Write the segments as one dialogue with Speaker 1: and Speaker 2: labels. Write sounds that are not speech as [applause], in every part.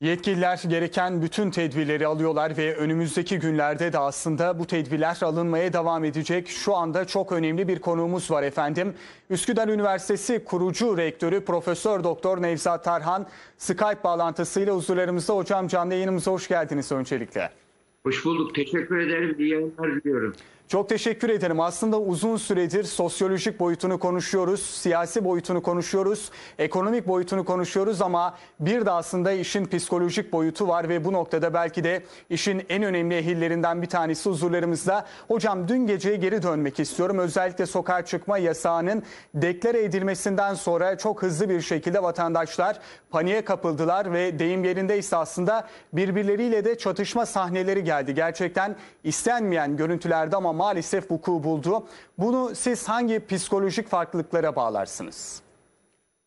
Speaker 1: Yetkililer gereken bütün tedbirleri alıyorlar ve önümüzdeki günlerde de aslında bu tedbirler alınmaya devam edecek. Şu anda çok önemli bir konuğumuz var efendim. Üsküdar Üniversitesi kurucu rektörü Profesör Doktor Nevzat Tarhan Skype bağlantısıyla huzurlarımızda. Hocam canlı yayınımıza hoş geldiniz öncelikle.
Speaker 2: Hoş bulduk. Teşekkür ederim. İyi yayınlar diliyorum.
Speaker 1: Çok teşekkür ederim. Aslında uzun süredir sosyolojik boyutunu konuşuyoruz, siyasi boyutunu konuşuyoruz, ekonomik boyutunu konuşuyoruz ama bir de aslında işin psikolojik boyutu var ve bu noktada belki de işin en önemli ehillerinden bir tanesi huzurlarımızda. Hocam dün geceye geri dönmek istiyorum. Özellikle sokağa çıkma yasağının deklare edilmesinden sonra çok hızlı bir şekilde vatandaşlar paniğe kapıldılar ve deyim yerindeyse aslında birbirleriyle de çatışma sahneleri geldi. Gerçekten istenmeyen görüntülerde ama maalesef vuku buldu. Bunu siz hangi psikolojik farklılıklara bağlarsınız?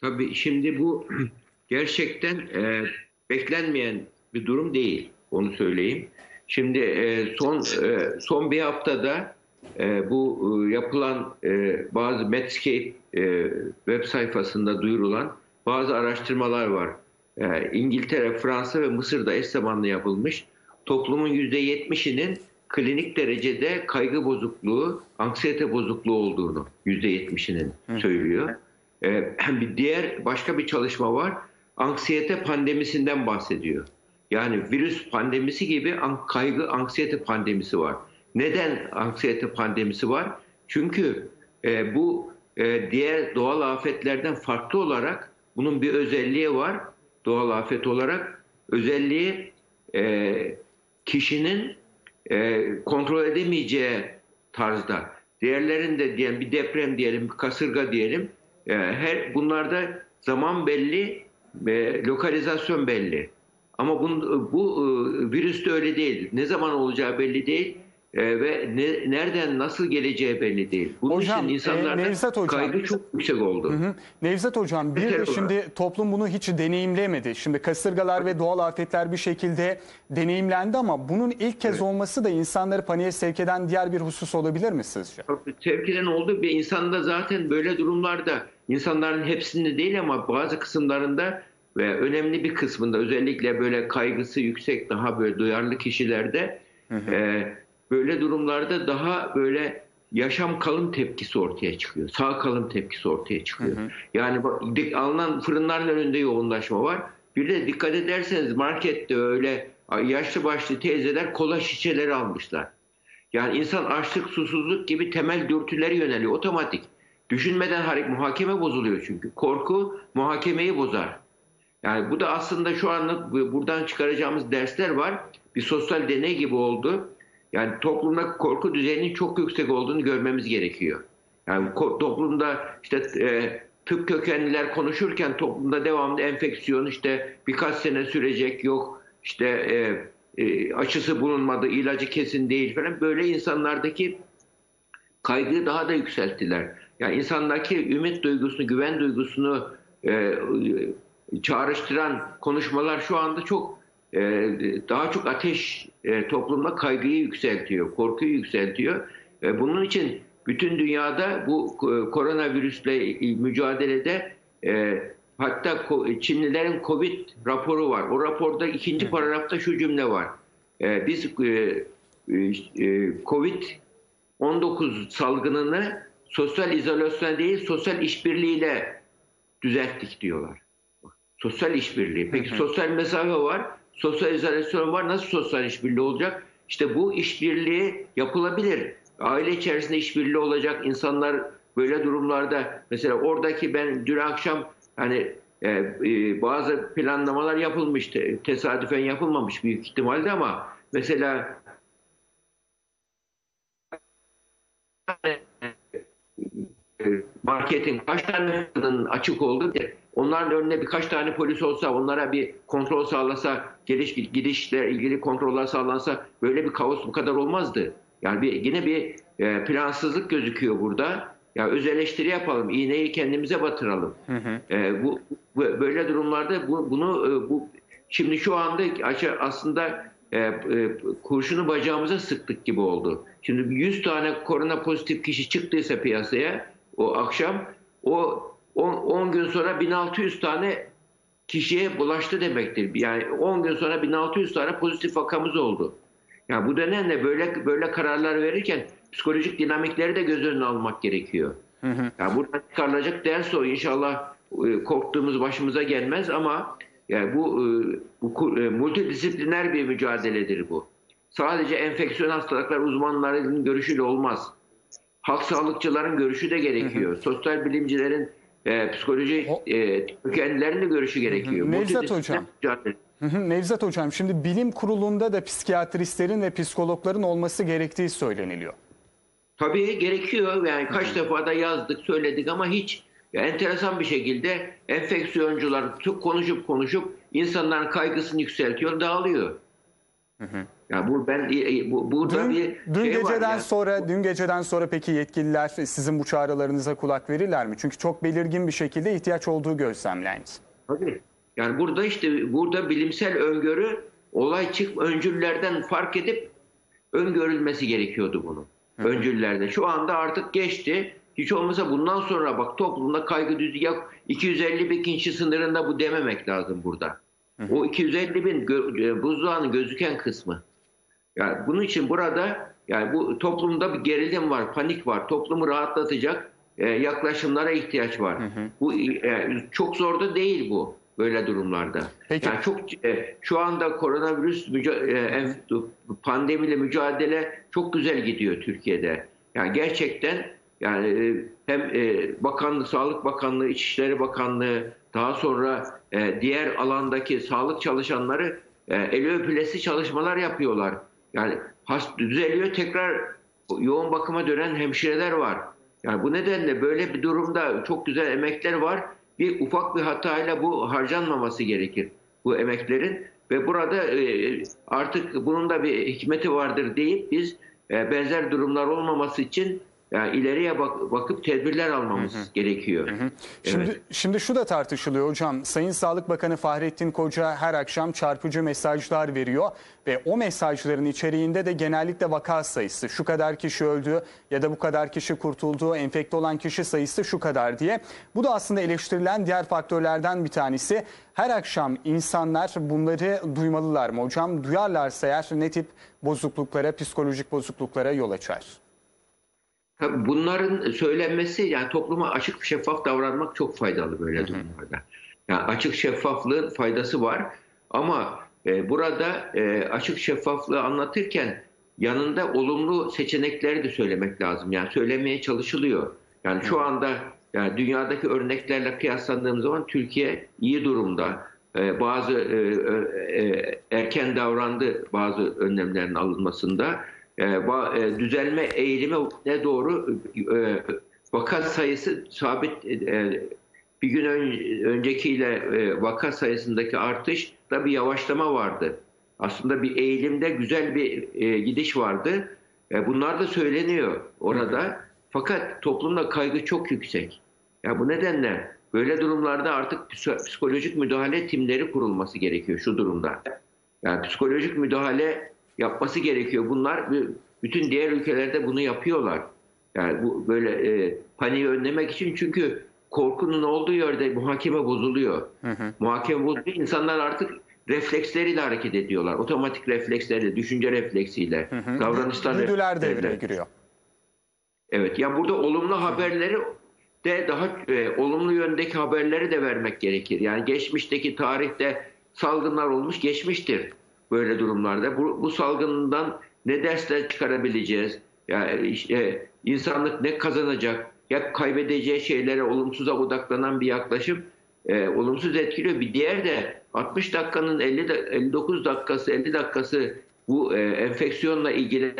Speaker 2: Tabii şimdi bu [clears throat] gerçekten e, beklenmeyen bir durum değil. Onu söyleyeyim. Şimdi e, son e, son bir haftada e, bu e, yapılan e, bazı Medscape e, web sayfasında duyurulan bazı araştırmalar var. E, İngiltere, Fransa ve Mısır'da eş zamanlı yapılmış. Toplumun %70'inin klinik derecede kaygı bozukluğu, anksiyete bozukluğu olduğunu %70'inin söylüyor. Ee, [clears throat] bir diğer başka bir çalışma var. Anksiyete pandemisinden bahsediyor. Yani virüs pandemisi gibi kaygı anksiyete pandemisi var. Neden anksiyete pandemisi var? Çünkü e, bu e, diğer doğal afetlerden farklı olarak bunun bir özelliği var. Doğal afet olarak özelliği e, kişinin e, kontrol edemeyeceği tarzda. Diğerlerinde diyelim bir deprem diyelim, bir kasırga diyelim. E, her bunlarda zaman belli, e, lokalizasyon belli. Ama bu, bu e, virüste öyle değil. Ne zaman olacağı belli değil e, ve ne, nereden nasıl geleceği belli değil. Bunun
Speaker 1: hocam,
Speaker 2: için insanlarda
Speaker 1: e, Nevzat hocam,
Speaker 2: kaygı çok yüksek oldu.
Speaker 1: Hı hı. Nevzat hocam bir de şimdi toplum bunu hiç deneyimlemedi. Şimdi kasırgalar ve doğal afetler bir şekilde deneyimlendi ama bunun ilk kez
Speaker 2: Evet.
Speaker 1: olması da insanları paniğe sevk eden diğer bir husus olabilir mi sizce?
Speaker 2: Tepkiden oldu bir insanda zaten böyle durumlarda insanların hepsinde değil ama bazı kısımlarında ve önemli bir kısmında özellikle böyle kaygısı yüksek daha böyle duyarlı kişilerde e, böyle durumlarda daha böyle yaşam kalım tepkisi ortaya çıkıyor. Sağ kalım tepkisi ortaya çıkıyor. Yani bak, alınan fırınların önünde yoğunlaşma var. Bir de dikkat ederseniz markette öyle yaşlı başlı teyzeler kola şişeleri almışlar. Yani insan açlık, susuzluk gibi temel dürtüleri yöneliyor otomatik. Düşünmeden hareket, muhakeme bozuluyor çünkü. Korku muhakemeyi bozar. Yani bu da aslında şu anda bu- buradan çıkaracağımız dersler var. Bir sosyal deney gibi oldu. Yani toplumda korku düzeyinin çok yüksek olduğunu görmemiz gerekiyor. Yani toplumda işte e, tıp kökenliler konuşurken toplumda devamlı enfeksiyon işte birkaç sene sürecek yok işte e, e, aşısı bulunmadı ilacı kesin değil falan böyle insanlardaki kaygıyı daha da yükselttiler. Yani insandaki ümit duygusunu, güven duygusunu e, e, çağrıştıran konuşmalar şu anda çok daha çok ateş e, toplumda kaygıyı yükseltiyor, korkuyu yükseltiyor. Bunun için bütün dünyada bu e, koronavirüsle mücadelede e, hatta Çinlilerin Covid raporu var. O raporda ikinci paragrafta şu cümle var. Biz e, e, Covid 19 salgınını sosyal izolasyon değil sosyal işbirliğiyle düzelttik diyorlar. Sosyal işbirliği. Peki sosyal mesafe var, sosyal izolasyon var. Nasıl sosyal işbirliği olacak? İşte bu işbirliği yapılabilir. Aile içerisinde işbirliği olacak. İnsanlar böyle durumlarda mesela oradaki ben dün akşam hani e, e, bazı planlamalar yapılmıştı. Tesadüfen yapılmamış büyük ihtimalle ama mesela marketin kaç tane fırının açık olduğu bir- onların önüne birkaç tane polis olsa onlara bir kontrol sağlasa geliş gidişle ilgili kontroller sağlansa böyle bir kaos bu kadar olmazdı. Yani bir, yine bir e, plansızlık gözüküyor burada. Ya öz eleştiri yapalım, iğneyi kendimize batıralım. E, bu, bu böyle durumlarda bu, bunu e, bu şimdi şu anda aslında e, e, kurşunu bacağımıza sıktık gibi oldu. Şimdi 100 tane korona pozitif kişi çıktıysa piyasaya o akşam o 10 gün sonra 1600 tane kişiye bulaştı demektir. Yani 10 gün sonra 1600 tane pozitif vakamız oldu. Yani bu nedenle böyle böyle kararlar verirken psikolojik dinamikleri de göz önüne almak gerekiyor. Yani buradan çıkarılacak ders o. İnşallah e, korktuğumuz başımıza gelmez ama yani bu, e, bu e, multidisipliner bir mücadeledir bu. Sadece enfeksiyon hastalıklar uzmanlarının görüşüyle olmaz. Halk sağlıkçıların görüşü de gerekiyor. Sosyal bilimcilerin e, psikoloji
Speaker 1: O-
Speaker 2: e, kökenlilerin de görüşü gerekiyor.
Speaker 1: Nevzat Hocam.
Speaker 2: mücadele.
Speaker 1: Hı hı, Nevzat Hocam şimdi bilim kurulunda da psikiyatristlerin ve psikologların olması gerektiği söyleniliyor.
Speaker 2: Tabii gerekiyor. Yani kaç defa da yazdık, söyledik ama hiç ya enteresan bir şekilde enfeksiyoncular çok konuşup konuşup insanların kaygısını yükseltiyor, dağılıyor. Ya bu ben bu, burada
Speaker 1: Dün,
Speaker 2: bir
Speaker 1: dün
Speaker 2: şey
Speaker 1: geceden
Speaker 2: ya.
Speaker 1: sonra dün geceden sonra peki yetkililer sizin bu çağrılarınıza kulak verirler mi? Çünkü çok belirgin bir şekilde ihtiyaç olduğu gözlemlendi.
Speaker 2: Tabii. Yani burada işte burada bilimsel öngörü olay çık öncüllerden fark edip öngörülmesi gerekiyordu bunun. Öncüllerden. Şu anda artık geçti. Hiç olmazsa bundan sonra bak toplumda kaygı düzeyi yok. 250 bin kişi sınırında bu dememek lazım burada. O 250 bin gö- e, buzdağının gözüken kısmı. Yani bunun için burada yani bu toplumda bir gerilim var, panik var. Toplumu rahatlatacak e, yaklaşımlara ihtiyaç var. Bu e, çok zor da değil bu böyle durumlarda.
Speaker 1: Peki.
Speaker 2: Yani çok e, şu anda koronavirüs müca- e, pandemiyle mücadele çok güzel gidiyor Türkiye'de. Yani gerçekten yani e, hem e, Bakanlık, Sağlık Bakanlığı, İçişleri Bakanlığı, daha sonra e, diğer alandaki sağlık çalışanları e, el öpülesi çalışmalar yapıyorlar. Yani hast düzeliyor tekrar yoğun bakıma dönen hemşireler var. Yani bu nedenle böyle bir durumda çok güzel emekler var. Bir ufak bir hatayla bu harcanmaması gerekir bu emeklerin ve burada e, artık bunun da bir hikmeti vardır deyip biz e, benzer durumlar olmaması için yani ileriye bak- bakıp tedbirler almamız gerekiyor.
Speaker 1: Şimdi
Speaker 2: Evet.
Speaker 1: şimdi şu da tartışılıyor hocam. Sayın Sağlık Bakanı Fahrettin Koca her akşam çarpıcı mesajlar veriyor ve o mesajların içeriğinde de genellikle vaka sayısı şu kadar kişi öldü ya da bu kadar kişi kurtuldu, enfekte olan kişi sayısı şu kadar diye. Bu da aslında eleştirilen diğer faktörlerden bir tanesi. Her akşam insanlar bunları duymalılar mı hocam? Duyarlarsa eğer ne tip bozukluklara, psikolojik bozukluklara yol açar?
Speaker 2: Tabii bunların söylenmesi yani topluma açık şeffaf davranmak çok faydalı böyle durumlarda. Yani açık şeffaflığın faydası var ama e, burada e, açık şeffaflığı anlatırken yanında olumlu seçenekleri de söylemek lazım. Yani söylemeye çalışılıyor. Yani şu anda yani dünyadaki örneklerle kıyaslandığımız zaman Türkiye iyi durumda. E, bazı e, e, erken davrandı bazı önlemlerin alınmasında. E, ba- e, düzelme eğilime doğru e, vaka sayısı sabit e, bir gün ön- öncekiyle e, vaka sayısındaki artışta bir yavaşlama vardı. Aslında bir eğilimde güzel bir e, gidiş vardı. E, bunlar da söyleniyor orada. Fakat toplumda kaygı çok yüksek. Ya bu nedenle böyle durumlarda artık psiko- psikolojik müdahale timleri kurulması gerekiyor şu durumda. Yani psikolojik müdahale yapması gerekiyor. Bunlar bütün diğer ülkelerde bunu yapıyorlar. Yani bu böyle e, paniği önlemek için çünkü korkunun olduğu yerde muhakeme bozuluyor. Muhakeme bozuluyor. İnsanlar artık refleksleriyle hareket ediyorlar. Otomatik refleksleriyle, düşünce refleksiyle, davranışlar
Speaker 1: Güdüler
Speaker 2: reflekslerle.
Speaker 1: devreye giriyor.
Speaker 2: Evet yani burada olumlu haberleri de daha e, olumlu yöndeki haberleri de vermek gerekir. Yani geçmişteki tarihte salgınlar olmuş geçmiştir böyle durumlarda. Bu, bu salgından ne dersler çıkarabileceğiz? Yani işte insanlık ne kazanacak? Ya kaybedeceği şeylere olumsuza odaklanan bir yaklaşım e, olumsuz etkiliyor. Bir diğer de 60 dakikanın 50 da- 59 dakikası 50 dakikası bu e, enfeksiyonla ilgili.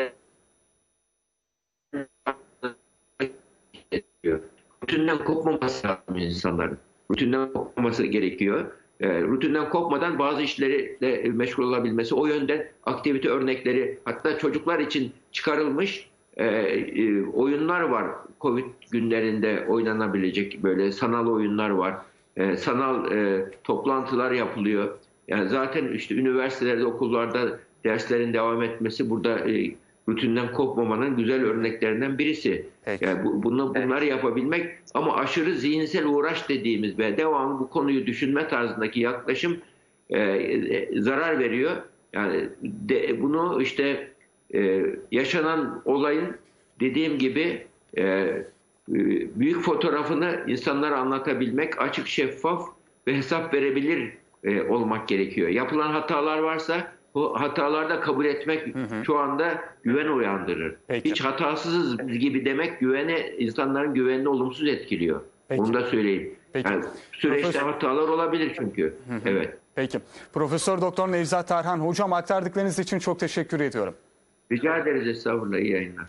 Speaker 2: Rutinden kopmaması lazım insanların. Rutinden kopmaması gerekiyor. E, rutinden kopmadan bazı işlerle meşgul olabilmesi, o yönden aktivite örnekleri, hatta çocuklar için çıkarılmış e, e, oyunlar var. Covid günlerinde oynanabilecek böyle sanal oyunlar var. E, sanal toplantılar yapılıyor. Yani zaten işte üniversitelerde, okullarda derslerin devam etmesi burada rutinden kopmamanın güzel örneklerinden birisi.
Speaker 1: Peki.
Speaker 2: Yani bu, bunu, bunları yapabilmek ama aşırı zihinsel uğraş dediğimiz ve devamlı bu konuyu düşünme tarzındaki yaklaşım e, e, zarar veriyor. Yani de, bunu işte e, yaşanan olayın dediğim gibi e, e, büyük fotoğrafını insanlara anlatabilmek, açık, şeffaf ve hesap verebilir e, olmak gerekiyor. Yapılan hatalar varsa o hataları da kabul etmek şu anda güven uyandırır.
Speaker 1: Peki.
Speaker 2: Hiç hatasızız biz gibi demek güvene insanların güvenini olumsuz etkiliyor.
Speaker 1: Peki.
Speaker 2: Onu da söyleyeyim.
Speaker 1: Peki.
Speaker 2: Yani süreçte
Speaker 1: Profesör-
Speaker 2: hatalar olabilir çünkü. Evet.
Speaker 1: Peki. Profesör Doktor Nevzat Tarhan hocam aktardıklarınız için çok teşekkür ediyorum.
Speaker 2: Rica ederiz estağfurullah iyi yayınlar.